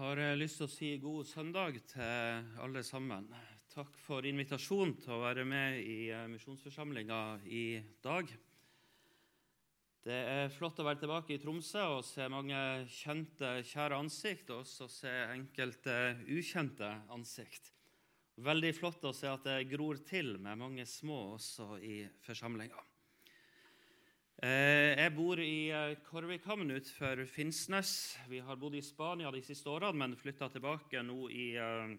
har lyst til å si god søndag til alle sammen. Takk for invitasjonen til å være med i eh, misjonsforsamlinga i dag. Det er flott å være tilbake i Tromsø og se mange kjente, kjære ansikt, og også se enkelte ukjente ansikt. Veldig flott å se at det gror til med mange små også i forsamlinga. Eh, jeg bor i eh, Korvikhamn utenfor Finnsnes. Vi har bodd i Spania de siste årene, men flytta tilbake nå i uh,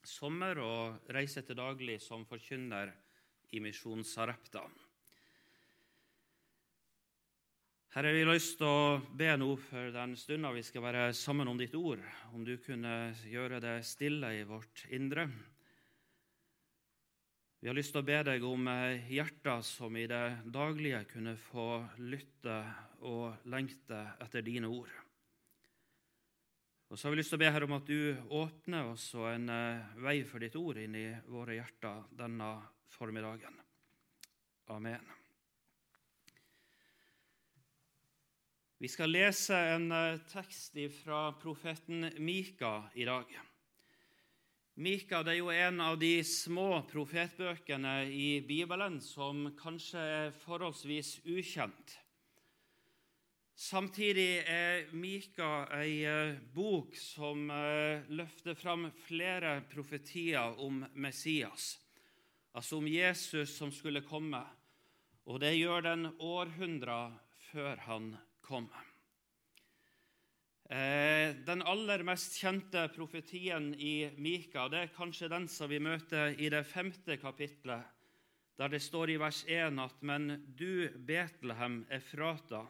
sommer og reiser til daglig som forkynner i Misjon Sarepta. Herre, vi har lyst til å be nå for den stunda vi skal være sammen om ditt ord, om du kunne gjøre det stille i vårt indre. Vi har lyst til å be deg om eh, hjerter som i det daglige kunne få lytte og lengte etter dine ord. Og så har vi lyst til å be her om at du åpner også en eh, vei for ditt ord inn i våre hjerter denne formiddagen. Amen. Vi skal lese en eh, tekst fra profeten Mika i dag. Mika er jo en av de små profetbøkene i Bibelen som kanskje er forholdsvis ukjent. Samtidig er Mika ei eh, bok som eh, løfter fram flere profetier om Messias, altså om Jesus som skulle komme, og det gjør den århundrer før han kom. Eh, den aller mest kjente profetien i Mika det er kanskje den som vi møter i det femte kapitlet, der det står i vers 1 at Men du, Betlehem Efrata,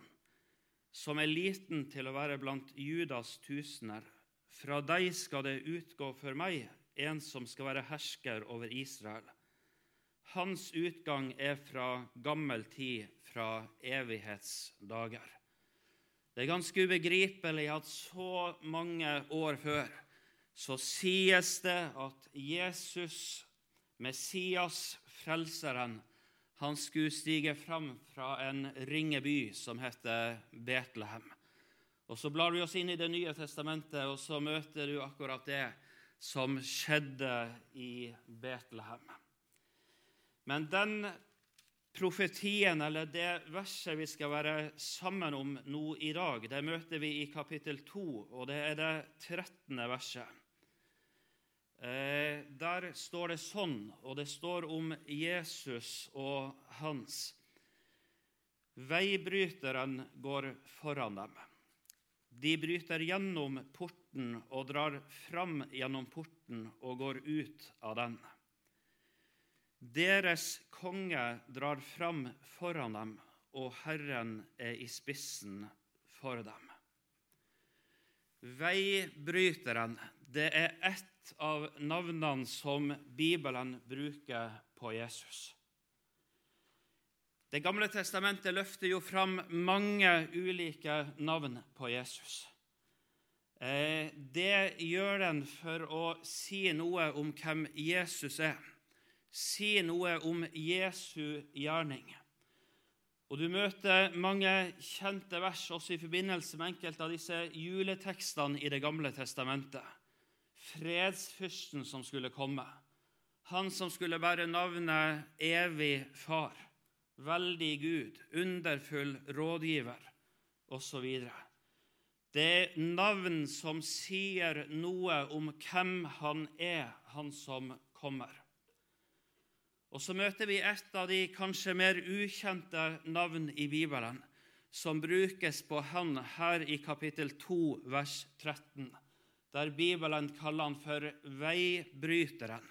som er liten til å være blant Judas tusener, fra deg skal det utgå for meg en som skal være hersker over Israel. Hans utgang er fra gammel tid, fra evighetsdager. Det er ganske ubegripelig at så mange år før så sies det at Jesus, Messias, Frelseren, han skulle stige fram fra en ringeby som heter Betlehem. Og Så blar vi oss inn i Det nye testamentet, og så møter du akkurat det som skjedde i Betlehem. Men den Profetien, eller det verset vi skal være sammen om nå i dag, det møter vi i kapittel 2, og det er det 13. verset. Eh, der står det sånn, og det står om Jesus og hans. Veibryteren går foran dem. De bryter gjennom porten og drar fram gjennom porten og går ut av den. Deres konge drar fram foran dem, og Herren er i spissen for dem. Veibryteren det er ett av navnene som Bibelen bruker på Jesus. Det gamle testamentet løfter jo fram mange ulike navn på Jesus. Eh, det gjør den for å si noe om hvem Jesus er si noe om Jesu gjerning. Og Du møter mange kjente vers også i forbindelse med enkelte av disse juletekstene i Det gamle testamentet. Fredsfyrsten som skulle komme, han som skulle bære navnet Evig Far, Veldig Gud, Underfull Rådgiver osv. Det er navn som sier noe om hvem han er, han som kommer. Og så møter vi et av de kanskje mer ukjente navn i Bibelen, som brukes på han her i kapittel 2, vers 13, der Bibelen kaller han for veibryteren.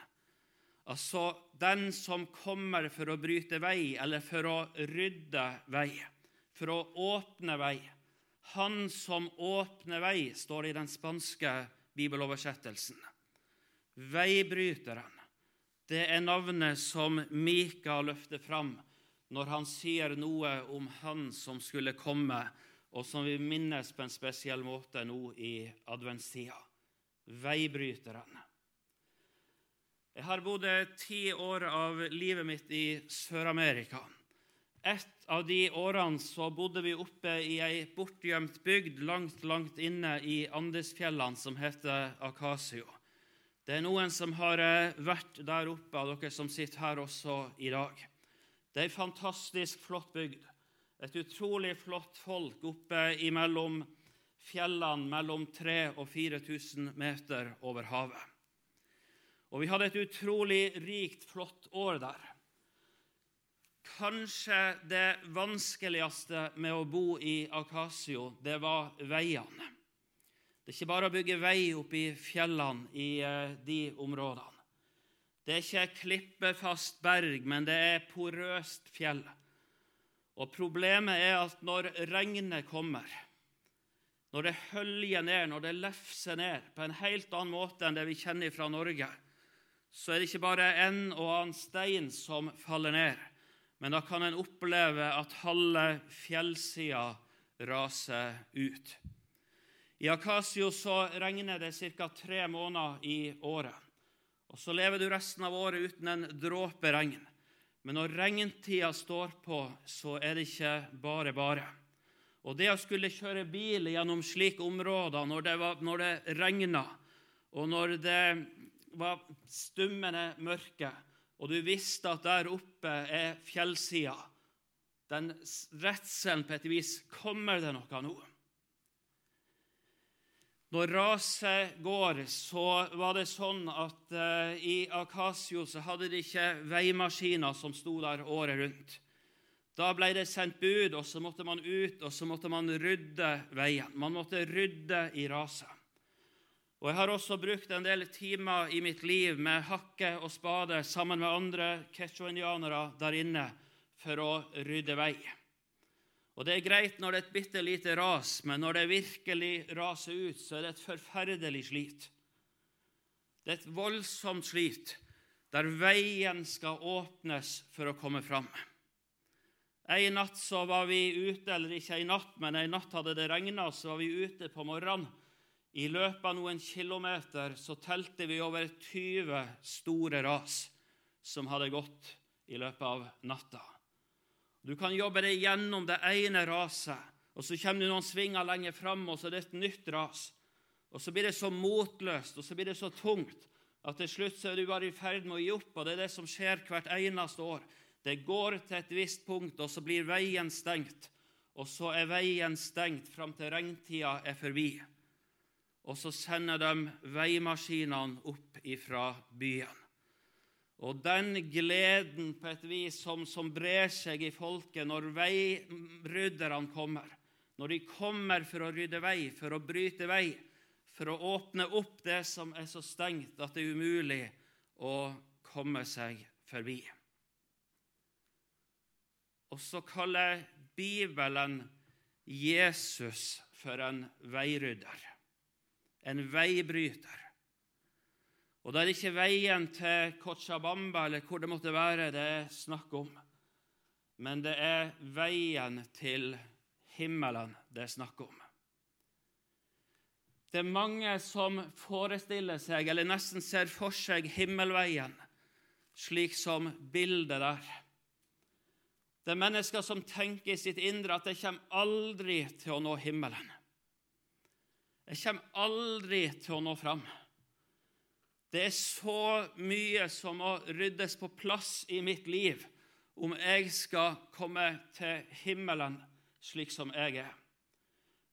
Altså den som kommer for å bryte vei, eller for å rydde vei, for å åpne vei. Han som åpner vei, står det i den spanske bibeloversettelsen. Veibryteren. Det er navnet som Mika løfter fram når han sier noe om han som skulle komme, og som vi minnes på en spesiell måte nå i adventstida. Veibryteren. Jeg har bodd ti år av livet mitt i Sør-Amerika. Et av de årene så bodde vi oppe i ei bortgjemt bygd langt, langt inne i Andesfjellene som heter Akasio. Det er noen som har eh, vært der oppe, av dere som sitter her også i dag. Det er ei fantastisk flott bygd. Et utrolig flott folk oppe imellom fjellene mellom 3000 og 4000 meter over havet. Og vi hadde et utrolig rikt, flott år der. Kanskje det vanskeligste med å bo i Akasio, det var veiene. Det er ikke bare å bygge vei oppe i fjellene i eh, de områdene. Det er ikke klippefast berg, men det er porøst fjell. Og Problemet er at når regnet kommer, når det høljer ned, når det lefser ned på en helt annen måte enn det vi kjenner fra Norge, så er det ikke bare en og annen stein som faller ned, men da kan en oppleve at halve fjellsida raser ut. I Akasio så regner det ca. tre måneder i året. Og Så lever du resten av året uten en dråpe regn. Men når regntida står på, så er det ikke bare bare. Og det å skulle kjøre bil gjennom slike områder når det, var, når det regna, og når det var stummende mørke, og du visste at der oppe er fjellsida. Den redselen på et vis Kommer det noe nå? Når raset går, så var det sånn at uh, i Akasio så hadde de ikke veimaskiner som sto der året rundt. Da ble det sendt bud, og så måtte man ut og så måtte man rydde veien. Man måtte rydde i raset. Og Jeg har også brukt en del timer i mitt liv med hakke og spade sammen med andre quechua-indianere der inne for å rydde vei. Og Det er greit når det er et bitte lite ras, men når det virkelig raser ut, så er det et forferdelig slit. Det er et voldsomt slit der veien skal åpnes for å komme fram. En natt så var vi ute, eller ikke en natt, men en natt hadde det regna, så var vi ute på morgenen i løpet av noen kilometer så telte vi over 20 store ras som hadde gått i løpet av natta. Du kan jobbe deg gjennom det ene raset, og så kommer du noen svinger lenger fram, og så er det et nytt ras. Og så blir det så motløst og så blir det så tungt at til slutt så er du bare i ferd med å gi opp. Og det er det som skjer hvert eneste år. Det går til et visst punkt, og så blir veien stengt. Og så er veien stengt fram til regntida er forbi og så sender de veimaskinene opp ifra byen. Og den gleden på et vis som, som brer seg i folket når veirydderne kommer, når de kommer for å rydde vei, for å bryte vei, for å åpne opp det som er så stengt at det er umulig å komme seg forbi. Og så kaller Bibelen Jesus for en veirydder en veibryter. Og det er ikke veien til Cochabamba eller hvor det måtte være det er snakk om, men det er veien til himmelen det er snakk om. Det er mange som forestiller seg, eller nesten ser for seg, himmelveien slik som bildet der. Det er mennesker som tenker i sitt indre at det kommer aldri til å nå himmelen. Jeg kommer aldri til å nå fram. Det er så mye som må ryddes på plass i mitt liv om jeg skal komme til himmelen slik som jeg er.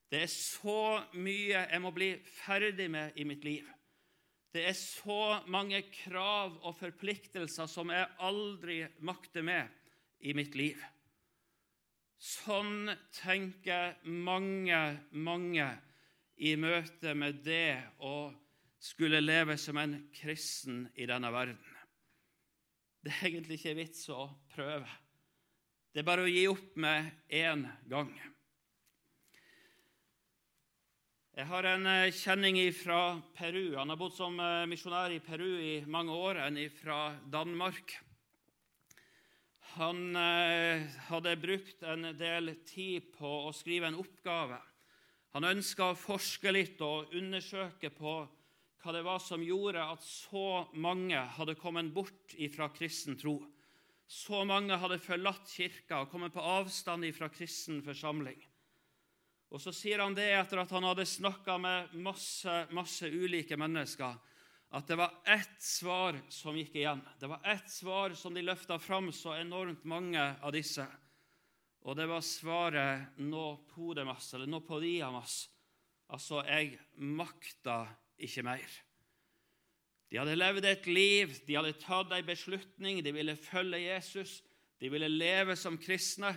Det er så mye jeg må bli ferdig med i mitt liv. Det er så mange krav og forpliktelser som jeg aldri makter med i mitt liv. Sånn tenker mange, mange i møte med det å skulle leve som en kristen i denne verden. Det er egentlig ikke vits å prøve. Det er bare å gi opp med én gang. Jeg har en eh, kjenning fra Peru. Han har bodd som eh, misjonær i Peru i mange år, en fra Danmark. Han eh, hadde brukt en del tid på å skrive en oppgave han ønska å forske litt og undersøke på hva det var som gjorde at så mange hadde kommet bort fra kristen tro. Så mange hadde forlatt kirka og kommet på avstand fra kristen forsamling. Og Så sier han det etter at han hadde snakka med masse, masse ulike mennesker, at det var ett svar som gikk igjen. Det var ett svar som de løfta fram, så enormt mange av disse. Og det var svaret 'nå podemas', eller 'nå podiamas'. Altså 'jeg makta ikke mer'. De hadde levd et liv, de hadde tatt en beslutning, de ville følge Jesus, de ville leve som kristne.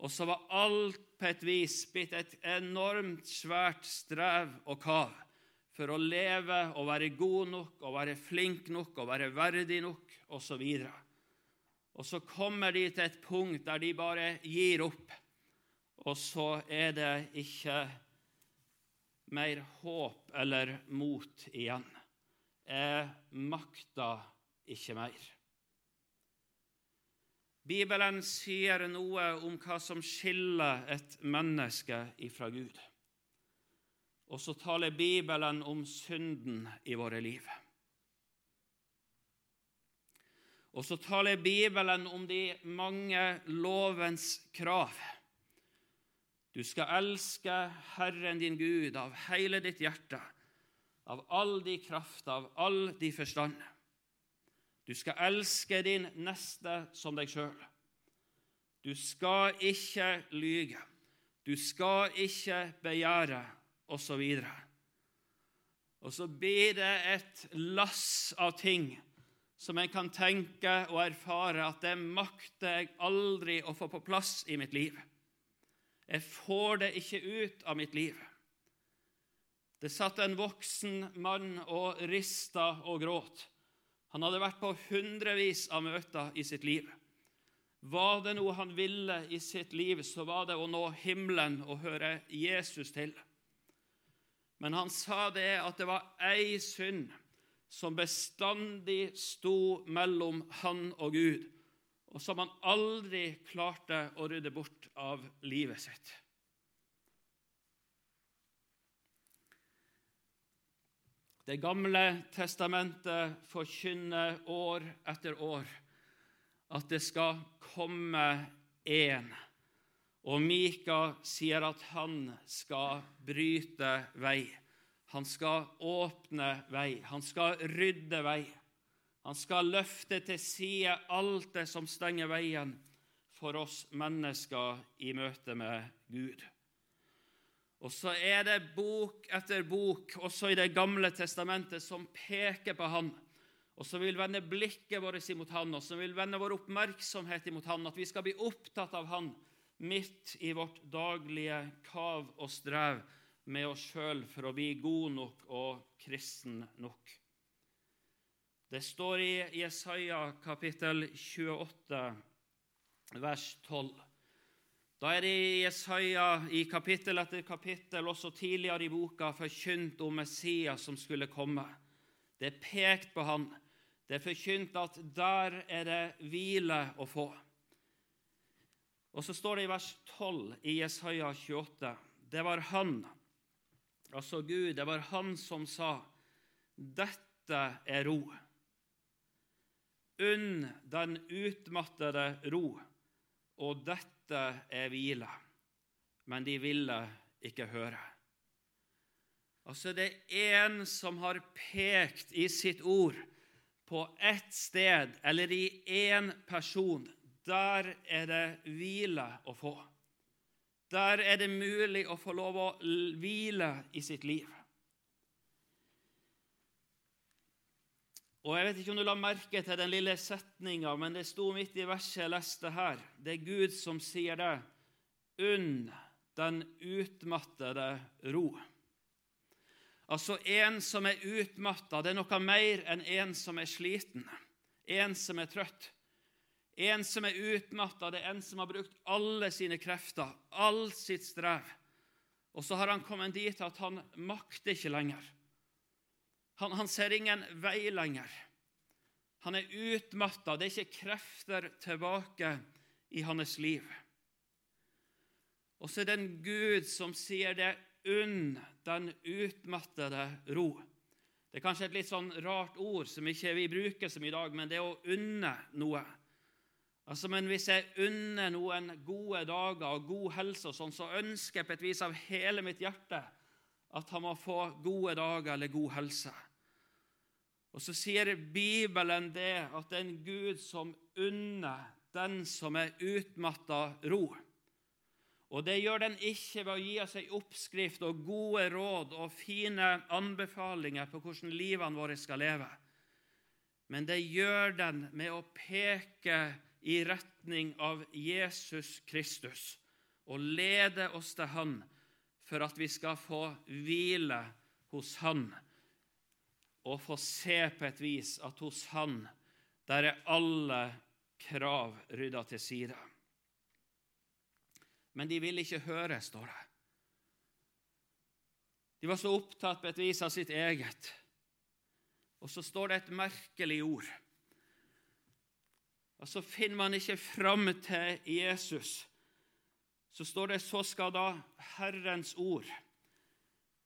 Og så var alt på et vis blitt et enormt svært strev og kav for å leve og være god nok og være flink nok og være verdig nok osv. Og så kommer de til et punkt der de bare gir opp, og så er det ikke mer håp eller mot igjen. Jeg makter ikke mer. Bibelen sier noe om hva som skiller et menneske ifra Gud. Og så taler Bibelen om synden i våre liv. Og så taler Bibelen om de mange lovens krav. Du skal elske Herren din Gud av hele ditt hjerte av all de kraft, av all de forstand. Du skal elske din neste som deg sjøl. Du skal ikke lyge. Du skal ikke begjære, osv. Og så blir det et lass av ting som en kan tenke og erfare at det makter jeg aldri å få på plass i mitt liv. Jeg får det ikke ut av mitt liv. Det satt en voksen mann og rista og gråt. Han hadde vært på hundrevis av møter i sitt liv. Var det noe han ville i sitt liv, så var det å nå himmelen og høre Jesus til. Men han sa det at det var ei synd som bestandig sto mellom han og Gud, og som han aldri klarte å rydde bort av livet sitt. Det gamle testamentet forkynner år etter år at det skal komme én. Og Mika sier at han skal bryte vei. Han skal åpne vei. Han skal rydde vei. Han skal løfte til side alt det som stenger veien for oss mennesker i møte med Gud. Og så er det bok etter bok, også i Det gamle testamentet, som peker på Han, og som vil vende blikket vårt imot Han, og som vil vende vår oppmerksomhet imot Han, at vi skal bli opptatt av Han midt i vårt daglige kav og strev med oss sjøl for å bli god nok og kristen nok. Det står i Jesaja kapittel 28, vers 12. Da er det i Jesaja i kapittel etter kapittel, også tidligere i boka, forkynt om Messias som skulle komme. Det er pekt på han. Det er forkynt at der er det hvile å få. Og så står det i vers 12 i Jesaja 28.: Det var han, altså Gud, det var han som sa:" Dette er ro. Unn den utmattede ro, og dette er hvile. Men de ville ikke høre. Altså, det er en som har pekt i sitt ord på ett sted eller i én person. Der er det hvile å få. Der er det mulig å få lov å hvile i sitt liv. Og Jeg vet ikke om du la merke til den lille setninga, men det sto midt i verset jeg leste her. Det er Gud som sier det. Unn den utmattede ro. Altså en som er utmatta, det er noe mer enn en som er sliten, en som er trøtt. En som er utmatta, det er en som har brukt alle sine krefter, all sitt strev. Og så har han kommet dit at han makter ikke lenger. Han, han ser ingen vei lenger. Han er utmatta. Det er ikke krefter tilbake i hans liv. Og så er det en Gud som sier det unn den utmattede ro. Det er kanskje et litt sånn rart ord som ikke vi bruker som i dag, men det er å unne noe. Altså, Men hvis jeg unner noen gode dager og god helse, og sånn, så ønsker jeg på et vis av hele mitt hjerte at han må få gode dager eller god helse. Og Så sier Bibelen det at det er en Gud som unner den som er utmatta, ro. Og det gjør den ikke ved å gi oss ei oppskrift og gode råd og fine anbefalinger på hvordan livene våre skal leve. Men det gjør den med å peke i retning av Jesus Kristus og lede oss til Han for at vi skal få hvile hos Han og få se på et vis at hos Han der er alle krav rydda til side. Men de ville ikke høre, står det. De var så opptatt på et vis av sitt eget. Og så står det et merkelig ord. Og så finner man ikke fram til Jesus. Så står det så skal da Herrens ord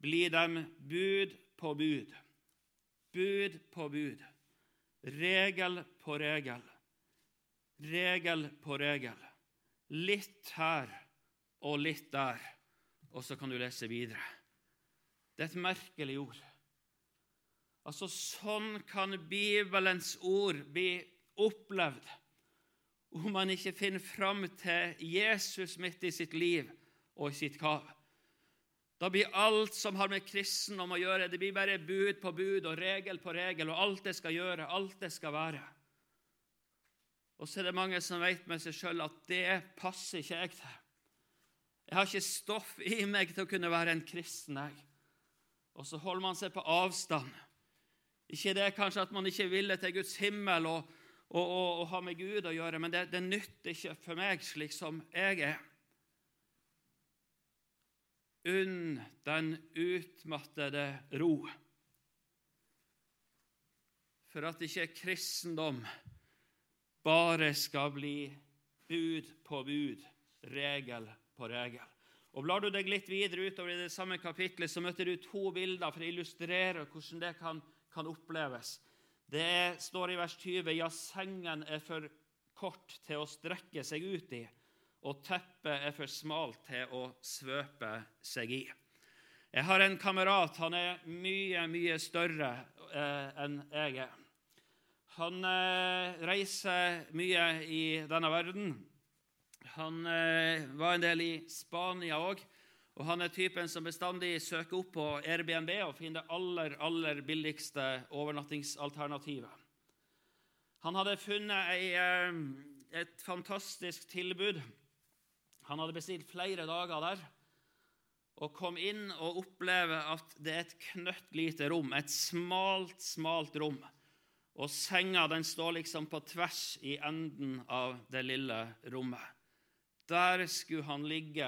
bli dem bud på bud. Bud på bud. Regel på regel. Regel på regel. Litt her og litt der, og så kan du lese videre. Det er et merkelig ord. Altså, Sånn kan Bibelens ord bli opplevd om man ikke finner fram til Jesus midt i sitt liv og i sitt kav. Da blir alt som har med kristendom å gjøre, det blir bare bud på bud og regel på regel, og alt det skal gjøre, alt det skal være. Og så er det mange som vet med seg sjøl at det passer ikke jeg til. Jeg har ikke stoff i meg til å kunne være en kristen. jeg. Og så holder man seg på avstand. Ikke det kanskje at man ikke ville til Guds himmel og, og, og, og ha med Gud å gjøre, men det, det nytter ikke for meg slik som jeg er. Unn den utmattede ro, for at ikke kristendom bare skal bli bud på bud, regel på regel. Og Blar du deg litt videre utover i det samme kapitlet, så møter du to bilder for å illustrere hvordan det kan, kan oppleves. Det står i vers 20 ja, sengen er for kort til å strekke seg ut i, og teppet er for smalt til å svøpe seg i. Jeg har en kamerat. Han er mye, mye større eh, enn jeg er. Han eh, reiser mye i denne verden. Han eh, var en del i Spania òg. Og han er typen som bestandig søker opp på Airbnb og finner det aller, aller billigste overnattingsalternativet. Han hadde funnet ei, eh, et fantastisk tilbud. Han hadde bestilt flere dager der og kom inn og opplever at det er et knøttlite rom, et smalt, smalt rom. Og senga den står liksom på tvers i enden av det lille rommet. Der skulle han ligge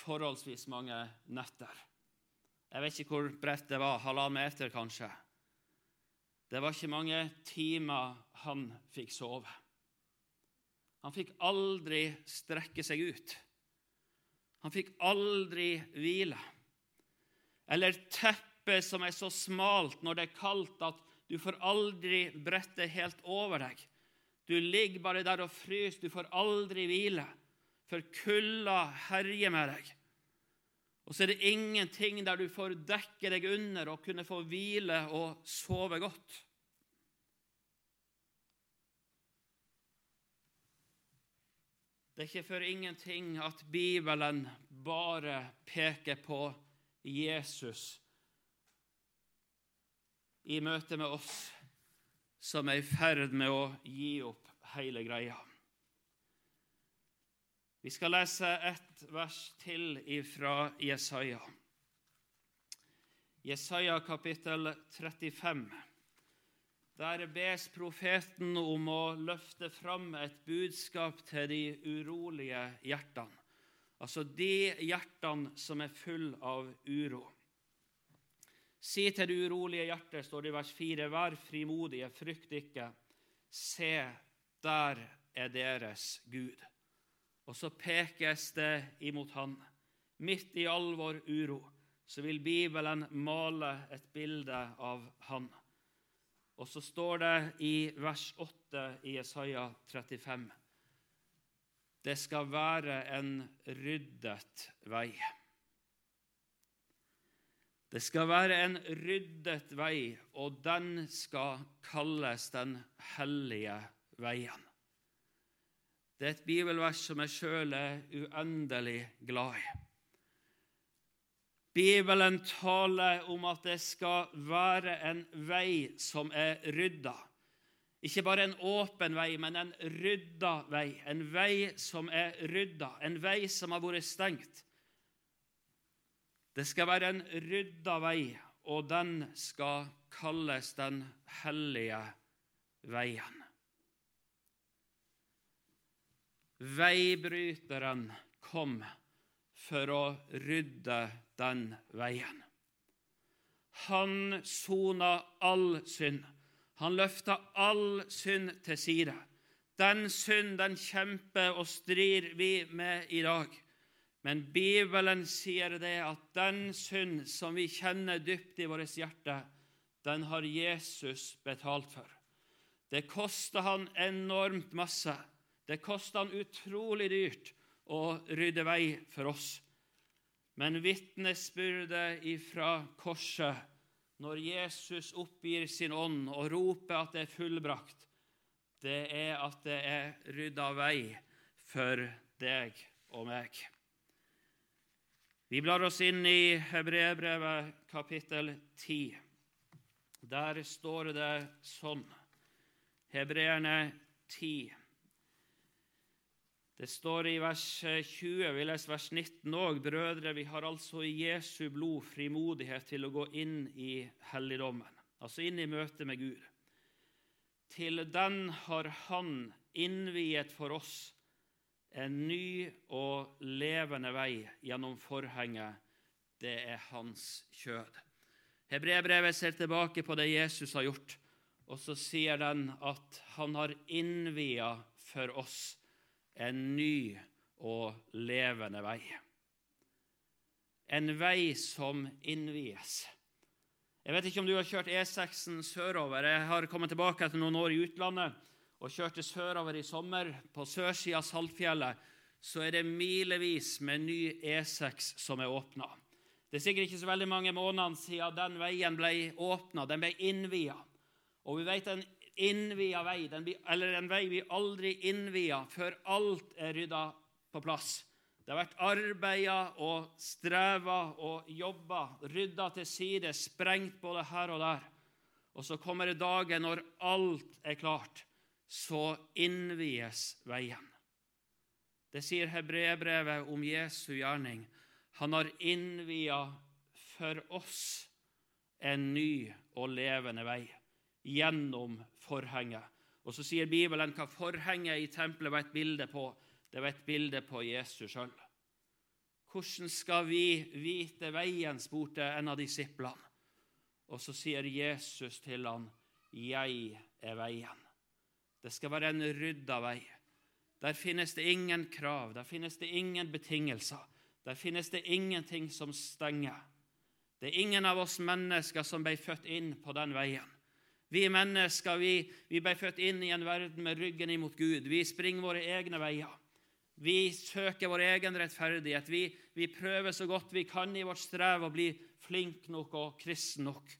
forholdsvis mange netter. Jeg vet ikke hvor bredt det var, halvannen meter kanskje. Det var ikke mange timer han fikk sove. Han fikk aldri strekke seg ut. Han fikk aldri hvile. Eller teppet som er så smalt når det er kaldt at du får aldri brette helt over deg. Du ligger bare der og fryser, du får aldri hvile for kulda herjer med deg. Og så er det ingenting der du får dekke deg under og kunne få hvile og sove godt. Det er ikke for ingenting at Bibelen bare peker på Jesus i møte med oss som er i ferd med å gi opp hele greia. Vi skal lese ett vers til fra Jesaja. Jesaja kapittel 35. Der bes profeten om å løfte fram et budskap til de urolige hjertene. Altså de hjertene som er full av uro. Si til det urolige hjertet, står det i vers 4, vær frimodige, frykt ikke. Se, der er deres Gud. Og så pekes det imot han. Midt i all vår uro så vil Bibelen male et bilde av han. Og så står det i vers 8 i Jesaja 35.: det skal være en ryddet vei. Det skal være en ryddet vei, og den skal kalles den hellige veien. Det er et bibelvers som jeg sjøl er uendelig glad i. Bibelen taler om at det skal være en vei som er rydda. Ikke bare en åpen vei, men en rydda vei. En vei som er rydda, en vei som har vært stengt. Det skal være en rydda vei, og den skal kalles den hellige veien. Veibryteren kom for å rydde den veien. Han sona all synd. Han løfta all synd til side. Den synd den kjemper og strir vi med i dag. Men Bibelen sier det at den synd som vi kjenner dypt i vårt hjerte, den har Jesus betalt for. Det kosta han enormt masse. Det kosta han utrolig dyrt å rydde vei for oss. Men vitnesbyrdet ifra korset, når Jesus oppgir sin ånd og roper at det er fullbrakt, det er at det er rydda vei for deg og meg. Vi blar oss inn i Hebreerbrevet kapittel 10. Der står det sånn Hebreerne 10. Det står i vers 20, vi leser vers 19 òg. Brødre, vi har altså i Jesu blod frimodighet til å gå inn i helligdommen, altså inn i møte med Gud. Til den har Han innviet for oss en ny og levende vei gjennom forhenget. Det er hans kjød. Hebreerbrevet ser tilbake på det Jesus har gjort, og så sier den at han har innvia for oss en ny og levende vei. En vei som innvies. Jeg vet ikke om du har kjørt E6-en sørover. Jeg har kommet tilbake etter noen år i utlandet og kjørte sørover i sommer. På sørsida av Saltfjellet så er det milevis med ny E6 som er åpna. Det er sikkert ikke så veldig mange månedene siden den veien ble åpna, den ble innvia. Og vi vet en innvia vei, eller en vei vi aldri innvia før alt er rydda på plass. Det har vært arbeida og streva og jobba, rydda til side, sprengt både her og der. Og så kommer det dagen når alt er klart. Så innvies veien. Det sier hebreerbrevet om Jesu gjerning. Han har innvia for oss en ny og levende vei gjennom forhenget. Og Så sier Bibelen hva forhenget i tempelet var et bilde på. Det var et bilde på Jesus sjøl. Hvordan skal vi vite veien, spurte en av disiplene. Og så sier Jesus til han, 'Jeg er veien'. Det skal være en rydda vei. Der finnes det ingen krav, der finnes det ingen betingelser. Der finnes det ingenting som stenger. Det er ingen av oss mennesker som ble født inn på den veien. Vi mennesker vi, vi ble født inn i en verden med ryggen imot Gud. Vi springer våre egne veier. Vi søker vår egen rettferdighet. Vi, vi prøver så godt vi kan i vårt strev å bli flink nok og kristen nok.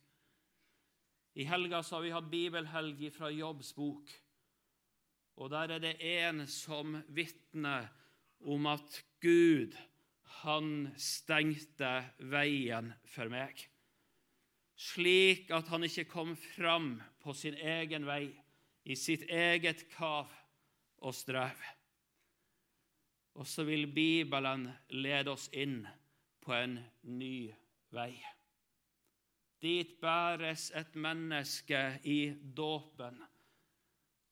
I helga så har vi hatt bibelhelg fra Jobbs bok. Og der er det en som vitner om at Gud, han stengte veien for meg slik at han ikke kom fram på sin egen vei, i sitt eget kav og strev. Og så vil Bibelen lede oss inn på en ny vei. Dit bæres et menneske i dåpen,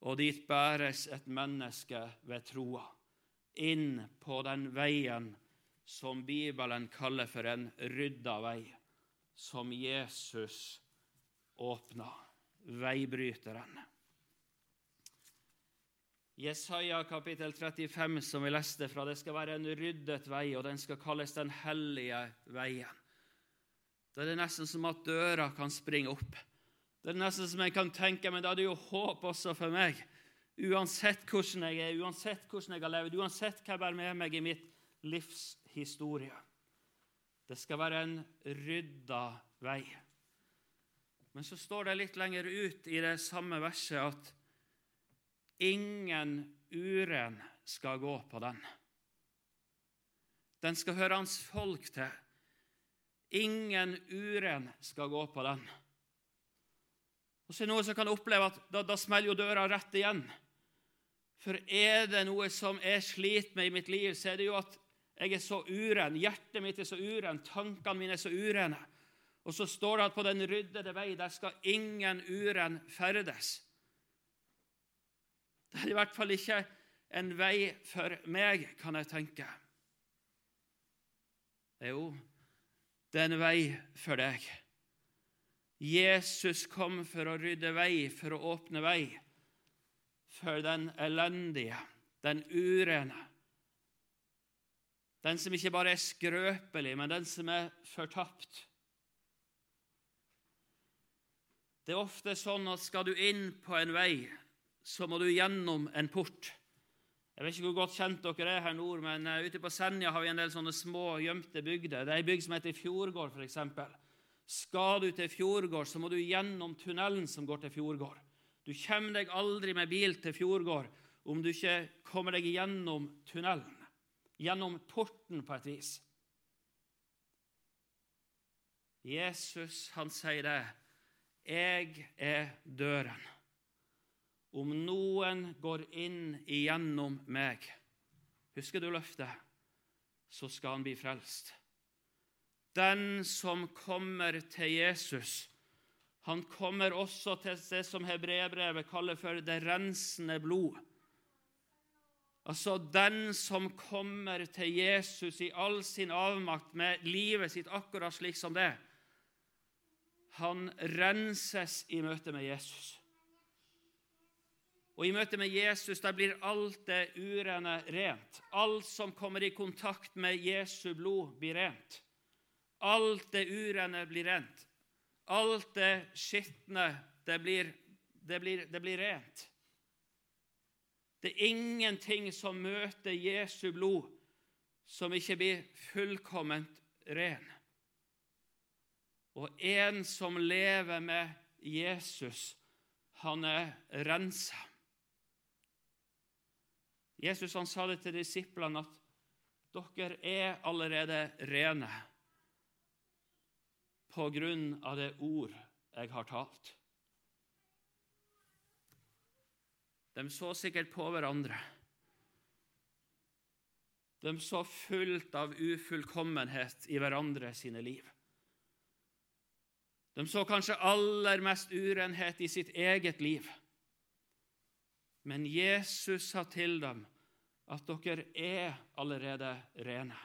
og dit bæres et menneske ved troa. Inn på den veien som Bibelen kaller for en rydda vei som Jesus åpna, veibryteren. Jesaja kapittel 35, som vi leste fra, det skal være en ryddet vei, og den skal kalles Den hellige veien. Da er det nesten som at døra kan springe opp. Det er nesten som jeg kan tenke, men da er det jo håp også for meg. Uansett hvordan jeg er, uansett hvordan jeg har levd, uansett hva jeg bærer med meg i mitt livs historie. Det skal være en rydda vei. Men så står det litt lenger ut i det samme verset at ingen uren skal gå på den. Den skal høre hans folk til. Ingen uren skal gå på den. Og så er det noe som kan oppleve at da, da smeller jo døra rett igjen. For er det noe som jeg sliter med i mitt liv, så er det jo at jeg er så uren. Hjertet mitt er så uren, tankene mine er så urene. Og så står det at på den ryddede vei der skal ingen uren ferdes. Det er i hvert fall ikke en vei for meg, kan jeg tenke. Jo, det er en vei for deg. Jesus kom for å rydde vei, for å åpne vei for den elendige, den urene. Den som ikke bare er skrøpelig, men den som er fortapt. Det er ofte sånn at skal du inn på en vei, så må du gjennom en port. Jeg vet ikke hvor godt kjent dere er her nord, men uh, ute på Senja har vi en del sånne små, gjemte bygder. Det er ei bygd som heter Fjordgård, f.eks. Skal du til Fjordgård, så må du gjennom tunnelen som går til Fjordgård. Du kommer deg aldri med bil til Fjordgård om du ikke kommer deg gjennom tunnelen, gjennom porten på et vis. Jesus, han sier det. Jeg er døren. Om noen går inn igjennom meg, husker du løftet, så skal han bli frelst. Den som kommer til Jesus, han kommer også til det som hebreerbrevet kaller for det rensende blod. Altså den som kommer til Jesus i all sin avmakt med livet sitt akkurat slik som det, han renses i møte med Jesus. Og I møte med Jesus der blir alt det urene rent. Alt som kommer i kontakt med Jesu blod, blir rent. Alt det urene blir rent. Alt det skitne, det det det blir rent. Det er ingenting som møter Jesu blod, som ikke blir fullkomment ren. Og en som lever med Jesus, han er rensa. Jesus han sa det til disiplene at dere er allerede rene på grunn av det ord jeg har talt. De så sikkert på hverandre. De så fullt av ufullkommenhet i hverandre sine liv. De så kanskje aller mest urenhet i sitt eget liv. Men Jesus sa til dem at dere er allerede rene.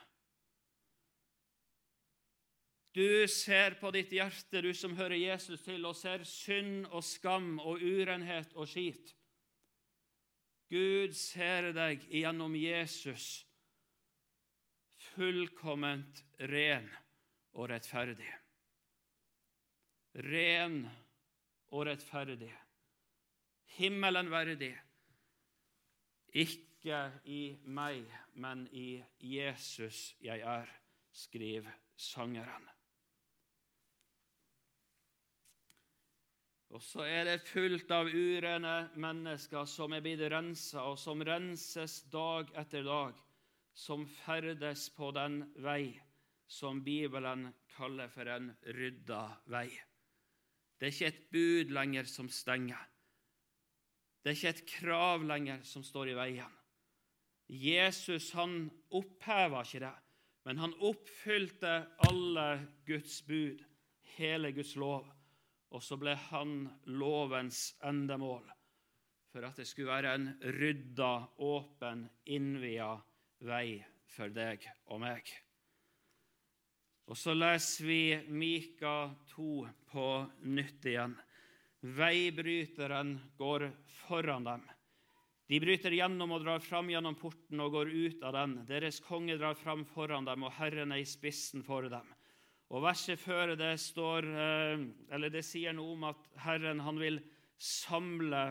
Du ser på ditt hjerte, du som hører Jesus til, og ser synd og skam og urenhet og skit. Gud ser deg gjennom Jesus fullkomment ren og rettferdig. Ren og rettferdig. Himmelen verdig ikke i meg, men i Jesus jeg er, skriver sangeren. Og så er det fullt av urene mennesker som er blitt rensa, og som renses dag etter dag, som ferdes på den vei som Bibelen kaller for en rydda vei. Det er ikke et bud lenger som stenger. Det er ikke et krav lenger som står i veien. Jesus han oppheva ikke det, men han oppfylte alle Guds bud, hele Guds lov. Og så ble han lovens endemål for at det skulle være en rydda, åpen, innvia vei for deg og meg. Og så leser vi Mika 2 på nytt igjen. Veibryteren går foran dem. De bryter gjennom og drar fram gjennom porten og går ut av den. Deres konge drar fram foran dem, og Herren er i spissen for dem. Og Verset før det står, eh, eller det sier noe om at Herren han vil samle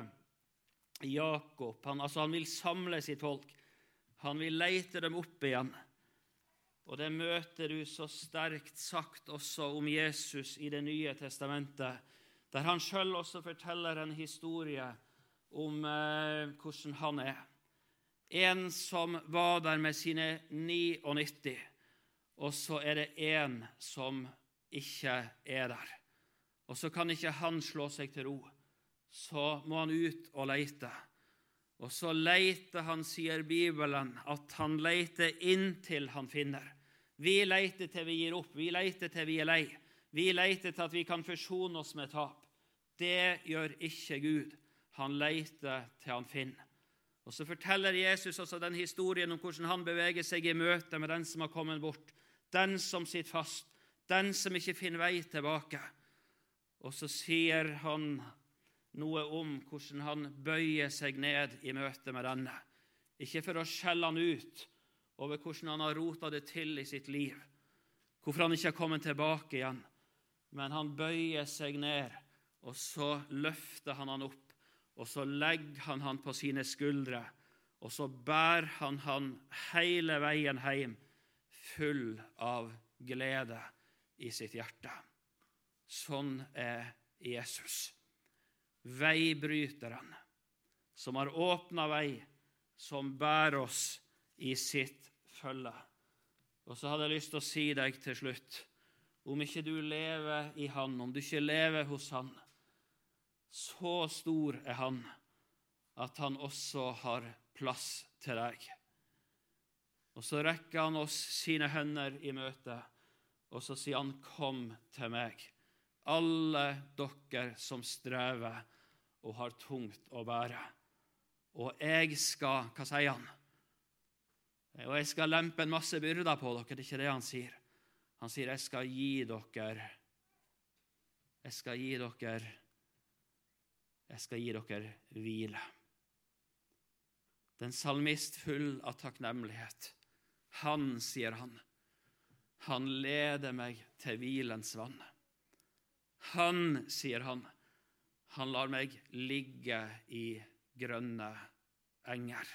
Jakob. Han, altså han vil samle sitt folk. Han vil leite dem opp igjen. Og det møter du så sterkt sagt også om Jesus i Det nye testamentet, der han sjøl også forteller en historie om eh, hvordan han er. En som var der med sine 99, og så er det en som ikke er der. Og så kan ikke han slå seg til ro. Så må han ut og leite. Og så leiter han, sier Bibelen, at han leiter inntil han finner. Vi leiter til vi gir opp, vi leiter til vi er lei. Vi leiter til at vi kan forsone oss med tap. Det gjør ikke Gud. Han leiter til han finner. Og Så forteller Jesus også den historien om hvordan han beveger seg i møte med den som har kommet bort, den som sitter fast, den som ikke finner vei tilbake. Og så sier han noe om hvordan han bøyer seg ned i møte med denne. Ikke for å skjelle han ut over hvordan han har rota det til i sitt liv, hvorfor han ikke har kommet tilbake igjen, men han bøyer seg ned, og så løfter han han opp og så legger han han på sine skuldre, og så bærer han han hele veien hjem, full av glede i sitt hjerte. Sånn er Jesus. Veibryteren som har åpna vei, som bærer oss i sitt følge. Og så hadde jeg lyst til å si deg til slutt om ikke du lever i Han, om du ikke lever hos Han, så stor er han at han også har plass til deg. Og så rekker han oss sine hender i møte, og så sier han, 'Kom til meg, alle dere som strever og har tungt å bære.' Og jeg skal Hva sier han? Og jeg skal lempe en masse byrder på dere. Det er ikke det han sier. Han sier, 'Jeg skal gi dere Jeg skal gi dere jeg skal gi dere hvile. Den salmist full av takknemlighet. Han, sier han, han leder meg til hvilens vann. Han, sier han, han lar meg ligge i grønne enger.